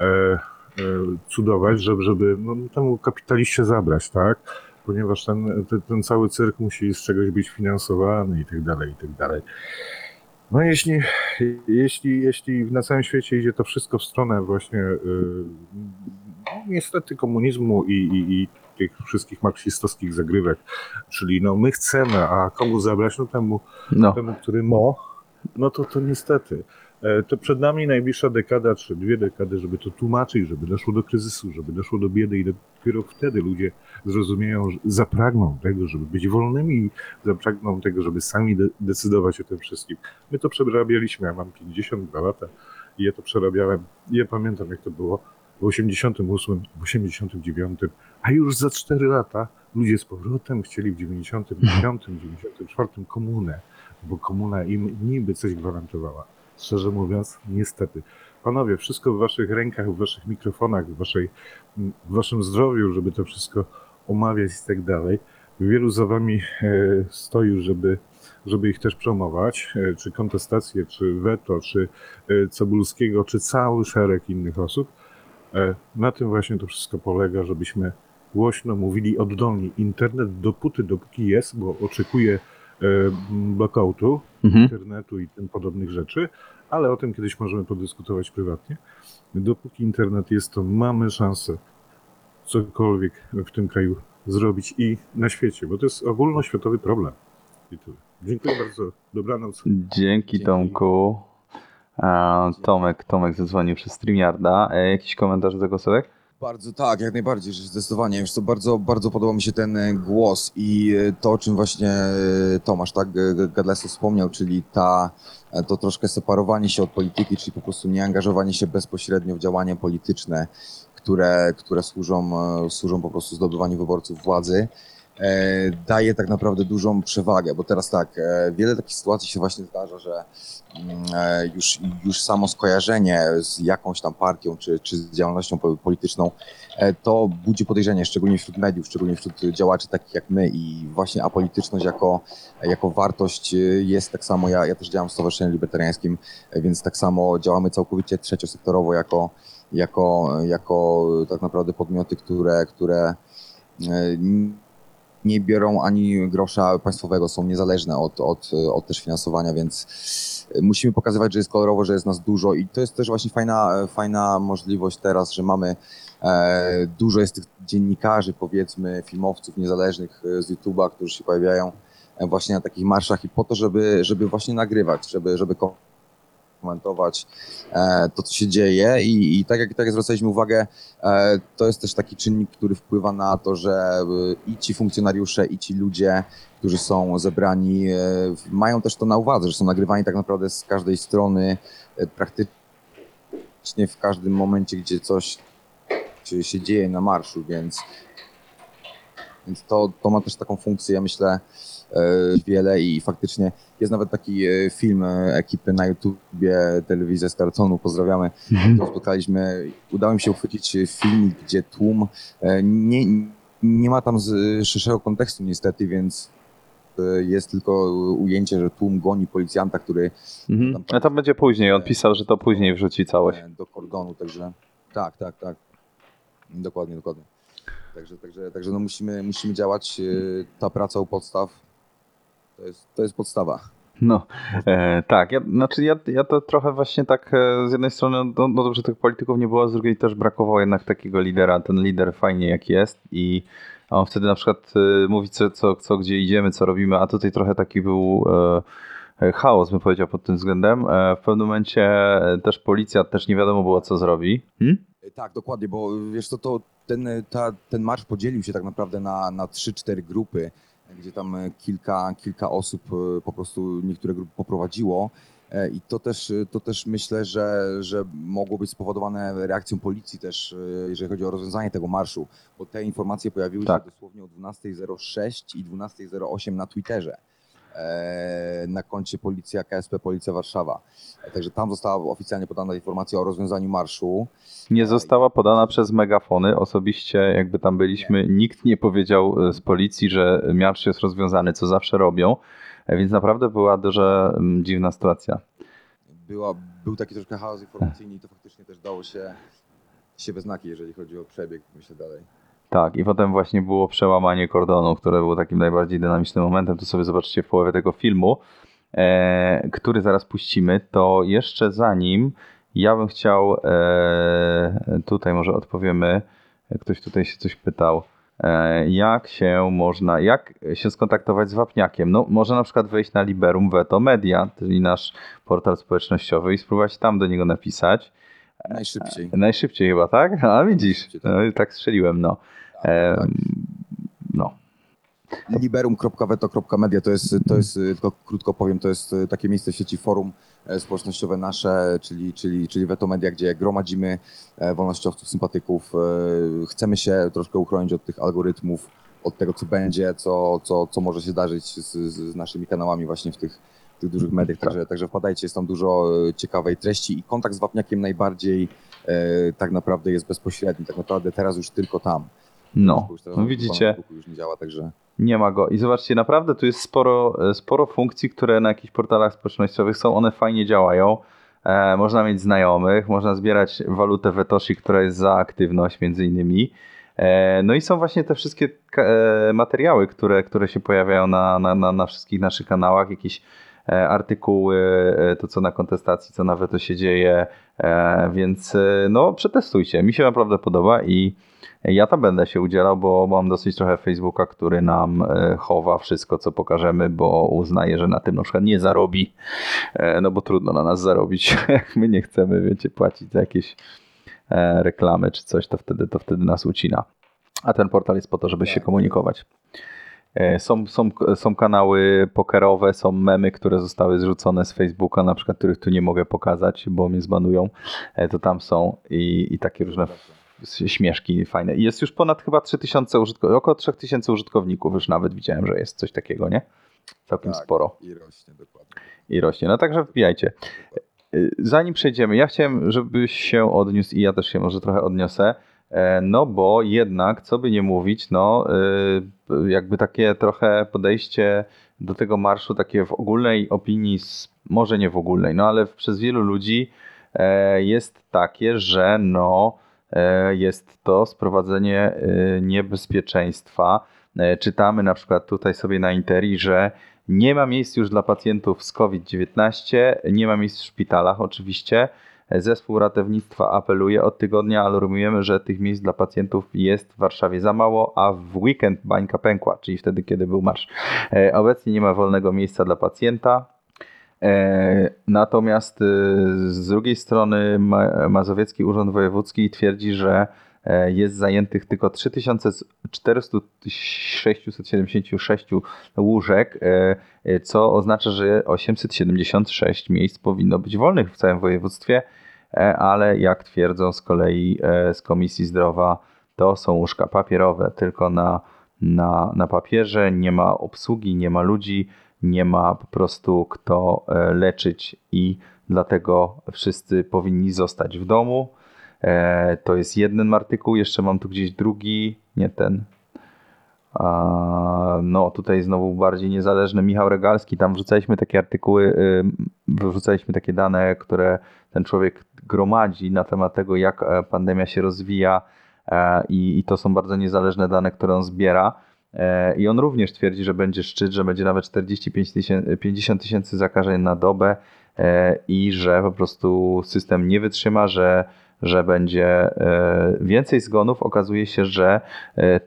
e, e, cudować, żeby, żeby no, temu kapitaliście zabrać, tak? Ponieważ ten, ten, ten cały cyrk musi z czegoś być finansowany i tak dalej, i tak dalej. No jeśli, jeśli, jeśli na całym świecie idzie to wszystko w stronę właśnie y, no, niestety komunizmu i, i, i tych wszystkich marksistowskich zagrywek, czyli no my chcemy, a komu zabrać, no temu, No. temu który mo, no to to niestety. E, To przed nami najbliższa dekada, czy dwie dekady, żeby to tłumaczyć, żeby doszło do kryzysu, żeby doszło do biedy i dopiero wtedy ludzie zrozumieją, że zapragną tego, żeby być wolnymi zapragną tego, żeby sami de- decydować o tym wszystkim. My to przerabialiśmy, ja mam 52 lata i ja to przerabiałem. Ja pamiętam, jak to było w 88, w 89, a już za 4 lata ludzie z powrotem chcieli w 95, 94 komunę, bo komuna im niby coś gwarantowała. Szczerze mówiąc, niestety. Panowie, wszystko w waszych rękach, w waszych mikrofonach, w, waszej, w waszym zdrowiu, żeby to wszystko omawiać i tak dalej. Wielu za wami e, stoi, żeby, żeby ich też promować, e, czy kontestację, czy weto, czy e, Cebulskiego, czy cały szereg innych osób. Na tym właśnie to wszystko polega, żebyśmy głośno mówili oddolnie. Internet dopóty, dopóki jest, bo oczekuje blackoutu Mhm. internetu i tym podobnych rzeczy, ale o tym kiedyś możemy podyskutować prywatnie. Dopóki internet jest, to mamy szansę cokolwiek w tym kraju zrobić i na świecie, bo to jest ogólnoświatowy problem. I tyle. Dziękuję bardzo. Dobranoc. Dzięki Dzięki. Tomku. Tomek, Tomek zadzwonił przez StreamYarda. E, jakiś komentarz do tego Sławek? Bardzo tak, jak najbardziej, zdecydowanie. Już to bardzo, bardzo podoba mi się ten e, głos i e, to, o czym właśnie e, Tomasz, tak, G- Gadleso wspomniał, czyli ta, to troszkę separowanie się od polityki, czyli po prostu nie angażowanie się bezpośrednio w działania polityczne, które, które służą, służą po prostu zdobywaniu wyborców władzy, daje tak naprawdę dużą przewagę, bo teraz tak, e, wiele takich sytuacji się właśnie zdarza, że mm, e, już, już samo skojarzenie z jakąś tam partią czy, czy z działalnością po- polityczną, e, to budzi podejrzenie, szczególnie wśród mediów, szczególnie wśród działaczy takich jak my i właśnie apolityczność jako, jako wartość e, jest tak samo, ja, ja też działam w Stowarzyszeniu Libertariańskim, e, więc tak samo działamy całkowicie trzeciosektorowo jako, jako, jako tak naprawdę podmioty, które, które e, nie biorą ani grosza państwowego, są niezależne od, od, od też finansowania, więc musimy pokazywać, że jest kolorowo, że jest nas dużo i to jest też właśnie fajna, fajna możliwość teraz, że mamy e, dużo jest tych dziennikarzy, powiedzmy, filmowców niezależnych e, z YouTube'a, którzy się pojawiają e, właśnie na takich marszach i po to, żeby, żeby właśnie nagrywać, żeby, żeby komentować e, to, co się dzieje. I, i tak, jak, tak jak zwracaliśmy uwagę, e, to jest też taki czynnik, który wpływa na to, że e, i ci funkcjonariusze, i ci ludzie, którzy są zebrani, mają też to na uwadze, że są nagrywani tak naprawdę z każdej strony, praktycznie w każdym momencie, gdzie coś się, dzieje na marszu, więc, więc to, to ma też taką funkcję, ja myślę, wiele i faktycznie jest nawet taki e, film e, ekipy na YouTubie, telewizja Startonu, pozdrawiamy, to spotkaliśmy, udało mi się uchwycić filmik, gdzie tłum e, nie, nie ma tam z szerszego kontekstu niestety, więc e, jest tylko ujęcie, że tłum goni policjanta, który Mhm. A to będzie później. On pisał, że to później wrzuci całość. e, do kordonu, także tak, tak, tak. Dokładnie, dokładnie. Także, także, także no musimy, musimy działać. e, Ta praca u podstaw to jest, to jest podstawa. No, e, tak. Ja, znaczy ja, ja to trochę właśnie tak e, z jednej strony, no, no dobrze, tych polityków nie było, z drugiej też brakowało jednak takiego lidera. Ten lider fajnie jak jest i on wtedy na przykład e, mówi co, co, co, gdzie idziemy, co robimy, a tutaj trochę taki był e, chaos, bym powiedział pod tym względem. E, w pewnym momencie e, też policja też nie wiadomo było, co zrobi. Hmm? Tak, dokładnie, bo wiesz co, to ten, ta, ten marsz podzielił się tak naprawdę na, na 3-4 grupy, gdzie tam e, kilka, kilka osób e, po prostu niektóre grupy poprowadziło. E, I to też, to też myślę, że, że mogło być spowodowane reakcją policji też, jeżeli chodzi o rozwiązanie tego marszu, bo te informacje pojawiły Tak. się dosłownie o 12.06 i 12.08 na Twitterze. E, Na koncie Policja KSP Policja Warszawa. Także tam została oficjalnie podana informacja o rozwiązaniu marszu. Nie została podana przez megafony. Osobiście, jakby tam byliśmy, nikt nie powiedział e, z policji, że marsz jest rozwiązany, co zawsze robią. E, Więc naprawdę była duża dziwna sytuacja. była, był taki troszkę chaos informacyjny i to faktycznie też dało się, się we znaki, jeżeli chodzi o przebieg, myślę dalej. Tak, i potem właśnie było przełamanie kordonu, które było takim najbardziej dynamicznym momentem. To sobie zobaczycie w połowie tego filmu, e, który zaraz puścimy. To jeszcze zanim ja bym chciał, e, tutaj może odpowiemy, ktoś tutaj się coś pytał. E, Jak się można, jak się skontaktować z Wapniakiem? No, może na przykład wejść na Liberum Veto Media, czyli nasz portal społecznościowy i spróbować tam do niego napisać. Najszybciej. Najszybciej chyba, tak? A widzisz, tak. no, tak strzeliłem, no. Tak, tak. No, Liberum.veto.media to jest, to jest, y, tylko krótko powiem, to jest y, takie miejsce w sieci forum e, społecznościowe nasze, czyli, czyli, czyli Veto Media, gdzie gromadzimy e, wolnościowców, sympatyków. e, Chcemy się troszkę uchronić od tych algorytmów, od tego, co będzie, co, co, co może się zdarzyć z, z naszymi kanałami właśnie w tych, w tych dużych mediach. Także, także wpadajcie, jest tam dużo ciekawej treści i kontakt z Wapniakiem najbardziej tak naprawdę jest bezpośredni. Tak naprawdę teraz już tylko tam. No. No widzicie, już nie działa, także... nie ma go. I zobaczcie, naprawdę tu jest sporo, e, sporo funkcji, które na jakichś portalach społecznościowych są, one fajnie działają. E, można mieć znajomych, można zbierać walutę Wetoshi, która jest za aktywność między innymi. E, no i są właśnie te wszystkie e, materiały, które, które się pojawiają na, na, na, na wszystkich naszych kanałach, jakieś e, artykuły, e, to co na kontestacji, co nawet to się dzieje, więc no przetestujcie. Mi się naprawdę podoba i ja tam będę się udzielał, bo mam dosyć trochę Facebooka, który nam e, chowa wszystko, co pokażemy, bo uznaje, że na tym na przykład nie zarobi. E, No bo trudno na nas zarobić. Jak my nie chcemy, wiecie, płacić za jakieś e, reklamy czy coś, to wtedy, to wtedy nas ucina. A ten portal jest po to, żeby się komunikować. E, Są, są, są kanały pokerowe, są memy, które zostały zrzucone z Facebooka, na przykład, których tu nie mogę pokazać, bo mnie zbanują. To tam są i, i takie różne śmieszki fajne. I jest już ponad chyba 3000 użytkowników, około 3000 użytkowników już nawet widziałem, że jest coś takiego, nie? Całkiem Tak, sporo I rośnie, dokładnie. i rośnie. No także wbijajcie. Y, Zanim przejdziemy, ja chciałem, żebyś się odniósł i ja też się może trochę odniosę, e, no bo jednak, co by nie mówić, no y, jakby takie trochę podejście do tego marszu, takie w ogólnej opinii, może nie w ogólnej, no ale przez wielu ludzi e, jest takie, że no e, jest to sprowadzenie e, niebezpieczeństwa. E, Czytamy na przykład tutaj sobie na Interi, że nie ma miejsc już dla pacjentów z COVID-19, nie ma miejsc w szpitalach oczywiście. Zespół ratownictwa apeluje od tygodnia, alarmujemy, że tych miejsc dla pacjentów jest w Warszawie za mało, a w weekend bańka pękła, czyli wtedy, kiedy był marsz. E, Obecnie nie ma wolnego miejsca dla pacjenta. E, Natomiast e, z drugiej strony Ma- Mazowiecki Urząd Wojewódzki twierdzi, że e, jest zajętych tylko 3476 łóżek, e, co oznacza, że 876 miejsc powinno być wolnych w całym województwie. ale jak twierdzą z kolei z Komisji Zdrowia, to są łóżka papierowe, tylko na, na, na papierze, nie ma obsługi, nie ma ludzi, nie ma po prostu kto e, leczyć i dlatego wszyscy powinni zostać w domu. E, To jest jeden artykuł, jeszcze mam tu gdzieś drugi, nie ten. No, tutaj znowu bardziej niezależny Michał Regalski. Tam wrzucaliśmy takie artykuły, y, wrzucaliśmy takie dane, które ten człowiek gromadzi na temat tego, jak e, pandemia się rozwija, i, i to są bardzo niezależne dane, które on zbiera. E, I on również twierdzi, że będzie szczyt, że będzie nawet 45 tysięcy, 50 tysięcy zakażeń na dobę e, i że po prostu system nie wytrzyma, że, że będzie e, więcej zgonów. Okazuje się, że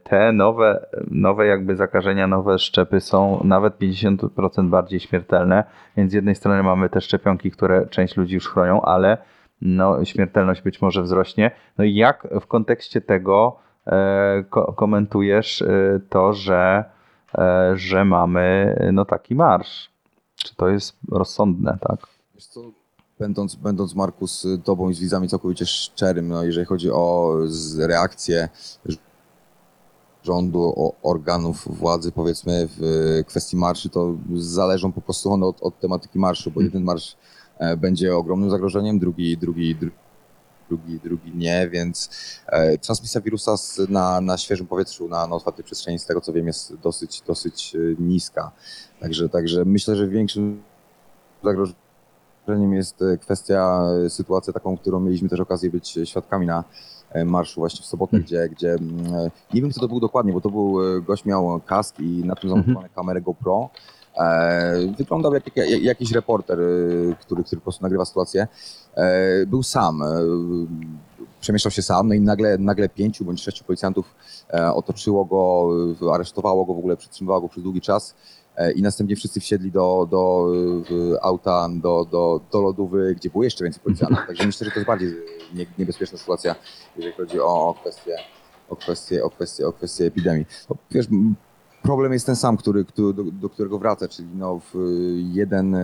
te nowe, nowe jakby zakażenia, nowe szczepy są nawet 50% bardziej śmiertelne, więc z jednej strony mamy te szczepionki, które część ludzi już chronią, ale no, śmiertelność być może wzrośnie. No i jak w kontekście tego ko- komentujesz e, to, że, e, że mamy no, taki marsz? Czy to jest rozsądne, tak? Będąc, będąc Marku z tobą i z widzami całkowicie szczerym, no, jeżeli chodzi o reakcję rządu, o organów władzy, powiedzmy, w kwestii marszy, to zależą po prostu one od, od tematyki marszu, bo jeden marsz e, będzie ogromnym zagrożeniem, drugi, drugi, dru- drugi, drugi nie, więc e, transmisja wirusa na, na świeżym powietrzu, na, na otwartej przestrzeni, z tego co wiem, jest dosyć, dosyć e, niska. Także, także myślę, że większym zagrożeniem jest e, kwestia, sytuacja taką, którą mieliśmy też okazję być świadkami na marszu właśnie w sobotę, gdzie, gdzie mm, nie wiem kto to był dokładnie, bo to był, gość miał kask i na tym zamontowane kamerę GoPro. E, Wyglądał jak, jak jakiś reporter, e, który, który po prostu nagrywa sytuację. E, Był sam, przemieszczał się sam, no i nagle, nagle pięciu bądź sześciu policjantów e, otoczyło go, aresztowało go, w ogóle przetrzymywało go przez długi czas e, i następnie wszyscy wsiedli do, do e, auta, do, do, do lodówy, gdzie było jeszcze więcej policjantów. Także myślę, że to jest bardziej nie, niebezpieczna sytuacja, jeżeli chodzi o, o kwestię o kwestię, o kwestię, o kwestię epidemii. Bo, wiesz, problem jest ten sam, który, który, do, do którego wraca, czyli no, w jeden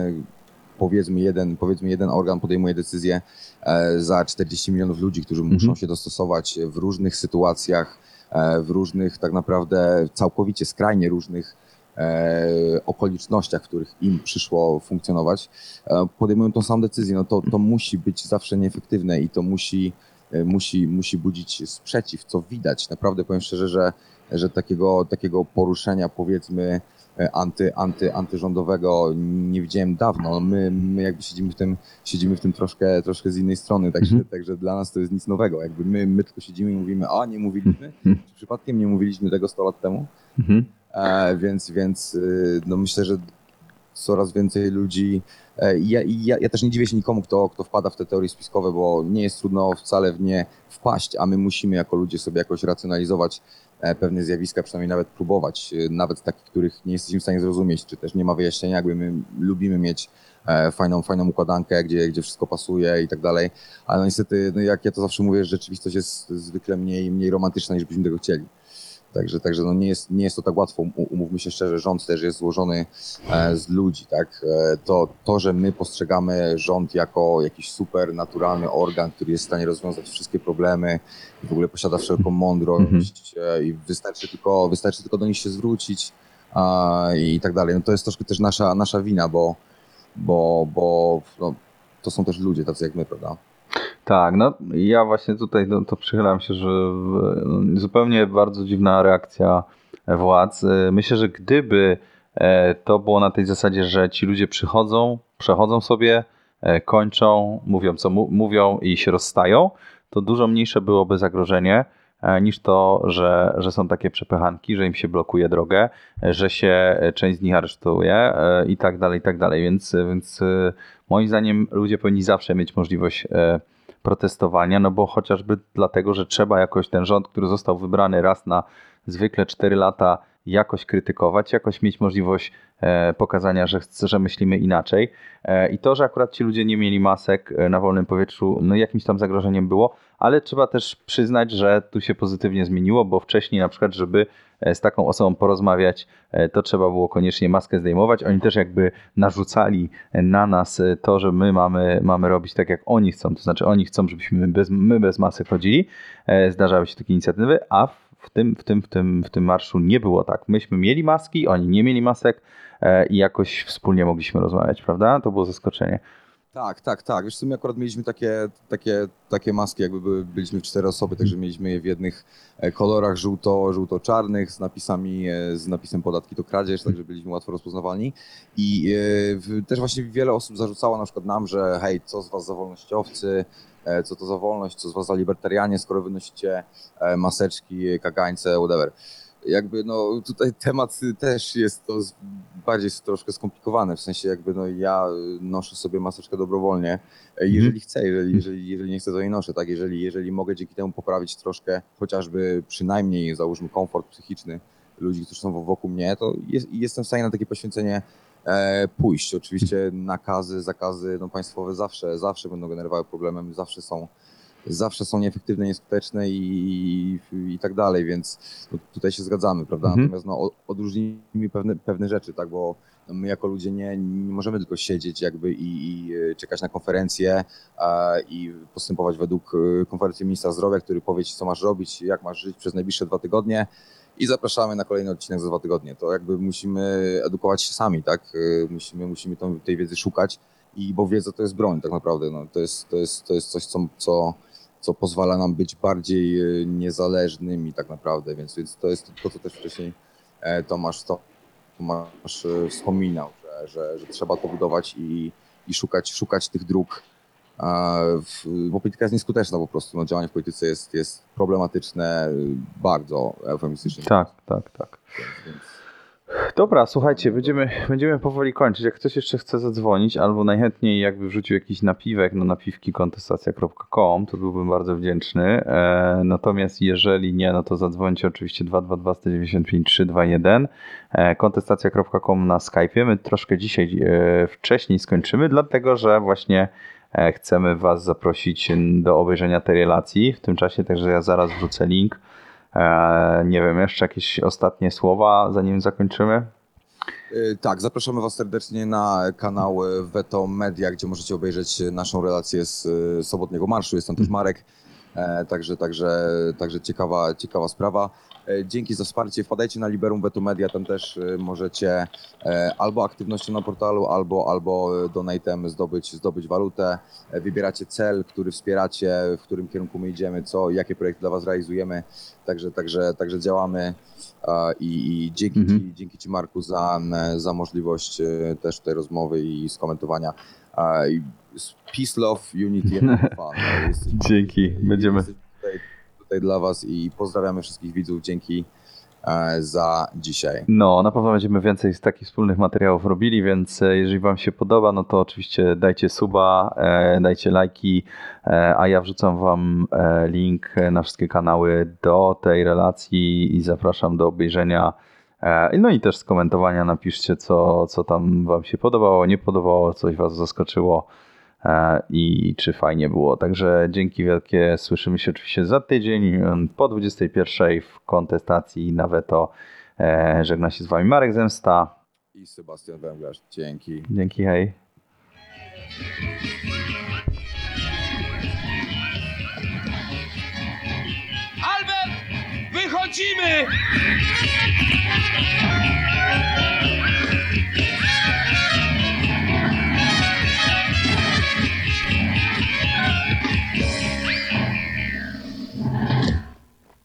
powiedzmy jeden, powiedzmy jeden organ podejmuje decyzję e, za 40 milionów ludzi, którzy Mhm. muszą się dostosować w różnych sytuacjach, e, w różnych tak naprawdę całkowicie skrajnie różnych e, okolicznościach, w których im przyszło funkcjonować, podejmują tą samą decyzję. No to, to musi być zawsze nieefektywne i to musi, musi, musi budzić sprzeciw, co widać. Naprawdę powiem szczerze, że, że takiego, takiego poruszenia powiedzmy e, anty, anty, antyrządowego nie widziałem dawno. My, my jakby siedzimy w tym, siedzimy w tym troszkę, troszkę z innej strony, także, Mhm. także dla nas to jest nic nowego. Jakby my, my tylko siedzimy i mówimy, a nie mówiliśmy, Mhm. czy przypadkiem nie mówiliśmy tego 100 lat temu? Mhm. E, więc, więc y, no myślę, że coraz więcej ludzi. e, Ja, ja, ja też nie dziwię się nikomu, kto, kto wpada w te teorie spiskowe, bo nie jest trudno wcale w nie wpaść, a my musimy jako ludzie sobie jakoś racjonalizować e, pewne zjawiska, przynajmniej nawet próbować, e, nawet takich, których nie jesteśmy w stanie zrozumieć, czy też nie ma wyjaśnienia, jakby my lubimy mieć fajną, fajną układankę, gdzie, gdzie wszystko pasuje i tak dalej, ale no niestety, no jak ja to zawsze mówię, rzeczywistość jest zwykle mniej, mniej romantyczna, niż byśmy tego chcieli. Także, także no nie, jest, nie jest to tak łatwo. Um- Umówmy się szczerze, rząd też jest złożony e, z ludzi. Tak? E, to, to, że my postrzegamy rząd jako jakiś super naturalny organ, który jest w stanie rozwiązać wszystkie problemy w ogóle posiada wszelką mądrość e, i wystarczy tylko, wystarczy tylko do nich się zwrócić a, i tak dalej. No to jest troszkę też nasza, nasza wina, bo, bo, bo no, to są też ludzie tacy jak my, prawda? Tak, no ja właśnie tutaj no, to przychylam się, że no, zupełnie bardzo dziwna reakcja władz. E, Myślę, że gdyby e, to było na tej zasadzie, że ci ludzie przychodzą, przechodzą sobie, e, kończą, mówią co mu, mówią i się rozstają, to dużo mniejsze byłoby zagrożenie e, niż to, że, że są takie przepychanki, że im się blokuje drogę, e, że się e, część z nich aresztuje e, i tak dalej, i tak dalej. Więc, więc e, moim zdaniem ludzie powinni zawsze mieć możliwość e, protestowania, no bo chociażby dlatego, że trzeba jakoś ten rząd, który został wybrany raz na zwykle 4 lata, jakoś krytykować, jakoś mieć możliwość e, pokazania, że, że myślimy inaczej. E, I to, że akurat ci ludzie nie mieli masek e, na wolnym powietrzu, no jakimś tam zagrożeniem było, ale trzeba też przyznać, że tu się pozytywnie zmieniło, bo wcześniej na przykład, żeby z taką osobą porozmawiać, e, to trzeba było koniecznie maskę zdejmować. Oni też jakby narzucali na nas e, to, że my mamy, mamy robić tak, jak oni chcą. To znaczy oni chcą, żebyśmy bez, my bez masek chodzili. E, Zdarzały się takie inicjatywy, a w tym, w, tym, w, tym, w tym marszu nie było tak. Myśmy mieli maski, oni nie mieli masek e, i jakoś wspólnie mogliśmy rozmawiać, prawda? To było zaskoczenie. Tak, tak, tak. Wiesz, sumie akurat mieliśmy takie, takie, takie maski, jakby były, byliśmy w cztery osoby, także mieliśmy je w jednych e, kolorach żółto, żółto-czarnych z napisami, e, z napisem podatki to kradzież, także byliśmy łatwo rozpoznawalni. I e, też właśnie wiele osób zarzucało na przykład nam, że hej, co z was za wolnościowcy, e, co to za wolność, co z was za libertarianie, skoro wynosicie maseczki, kagańce, whatever. Jakby no tutaj temat też jest to bardziej troszkę skomplikowany, w sensie jakby no ja noszę sobie maseczkę dobrowolnie, e, jeżeli chcę, jeżeli, jeżeli, jeżeli nie chcę to nie noszę, tak, jeżeli, jeżeli mogę dzięki temu poprawić troszkę chociażby przynajmniej załóżmy komfort psychiczny ludzi, którzy są wokół mnie, to jest, jestem w stanie na takie poświęcenie e, pójść. Oczywiście nakazy, zakazy no, państwowe zawsze, zawsze będą generowały problemem, zawsze są zawsze są nieefektywne, nieskuteczne i, i, i tak dalej, więc no, tutaj się zgadzamy, prawda? Mhm. Natomiast no, odróżnijmy pewne, pewne rzeczy, tak? Bo my jako ludzie nie, nie możemy tylko siedzieć jakby i, i e, czekać na konferencję e, i postępować według e, konferencji ministra zdrowia, który powie ci, co masz robić, jak masz żyć przez najbliższe dwa tygodnie i zapraszamy na kolejny odcinek za dwa tygodnie. To jakby musimy edukować się sami, tak? E, Musimy, musimy tą, tej wiedzy szukać i bo wiedza to jest broń tak naprawdę. No, to, jest, to, jest, to jest coś, co, co, co pozwala nam być bardziej e, niezależnymi tak naprawdę, więc, więc to jest to, co też wcześniej e, Tomasz, to, Tomasz e, wspominał, że, że, że trzeba to budować i, i szukać, szukać tych dróg, bo polityka jest nieskuteczna po prostu. No, działanie w polityce jest, jest problematyczne, bardzo eufemistycznie. Tak, tak, tak. Więc, Dobra, słuchajcie, będziemy, będziemy powoli kończyć. Jak ktoś jeszcze chce zadzwonić, albo najchętniej jakby wrzucił jakiś napiwek na napiwki kontestacja.com, to byłbym bardzo wdzięczny. E, natomiast jeżeli nie, no to zadzwońcie oczywiście 222 195 321 e, kontestacja.com na Skype'ie. My troszkę dzisiaj e, wcześniej skończymy, dlatego że właśnie e, chcemy Was zaprosić do obejrzenia tej relacji w tym czasie, także ja zaraz wrzucę link. E, nie wiem, jeszcze jakieś ostatnie słowa, zanim zakończymy? Y, Tak, zapraszamy Was serdecznie na kanał Veto Media, gdzie możecie obejrzeć naszą relację z y, sobotniego marszu. Jest tam też Marek, e, także, także, także ciekawa, ciekawa sprawa. E, Dzięki za wsparcie. Wpadajcie na Liberum Veto Media, tam też y, możecie e, albo aktywnością na portalu, albo, albo donatem zdobyć, zdobyć walutę. E, Wybieracie cel, który wspieracie, w którym kierunku my idziemy, co, jakie projekty dla Was realizujemy. Także, także, także działamy. E, I, i dzięki, Mhm. ci, dzięki Ci, Marku, za, za możliwość e, też tej rozmowy i skomentowania. Peace, love, unity and fun. Jesteśmy- Dzięki, będziemy. Tutaj, tutaj dla Was i pozdrawiamy wszystkich widzów. Dzięki e, za dzisiaj. No, na pewno będziemy więcej z takich wspólnych materiałów robili, więc e, jeżeli Wam się podoba, no to oczywiście dajcie suba, e, dajcie lajki, e, a ja wrzucam Wam link na wszystkie kanały do tej relacji i zapraszam do obejrzenia. E, No i też skomentowania, napiszcie co, co tam Wam się podobało, nie podobało, coś Was zaskoczyło e, i czy fajnie było. Także dzięki wielkie, słyszymy się oczywiście za tydzień em, po 21 w kontestacji na weto. E, Żegna się z Wami Marek Zemsta. I Sebastian Węglarz. Dzięki. Dzięki, hej. Wychodzimy!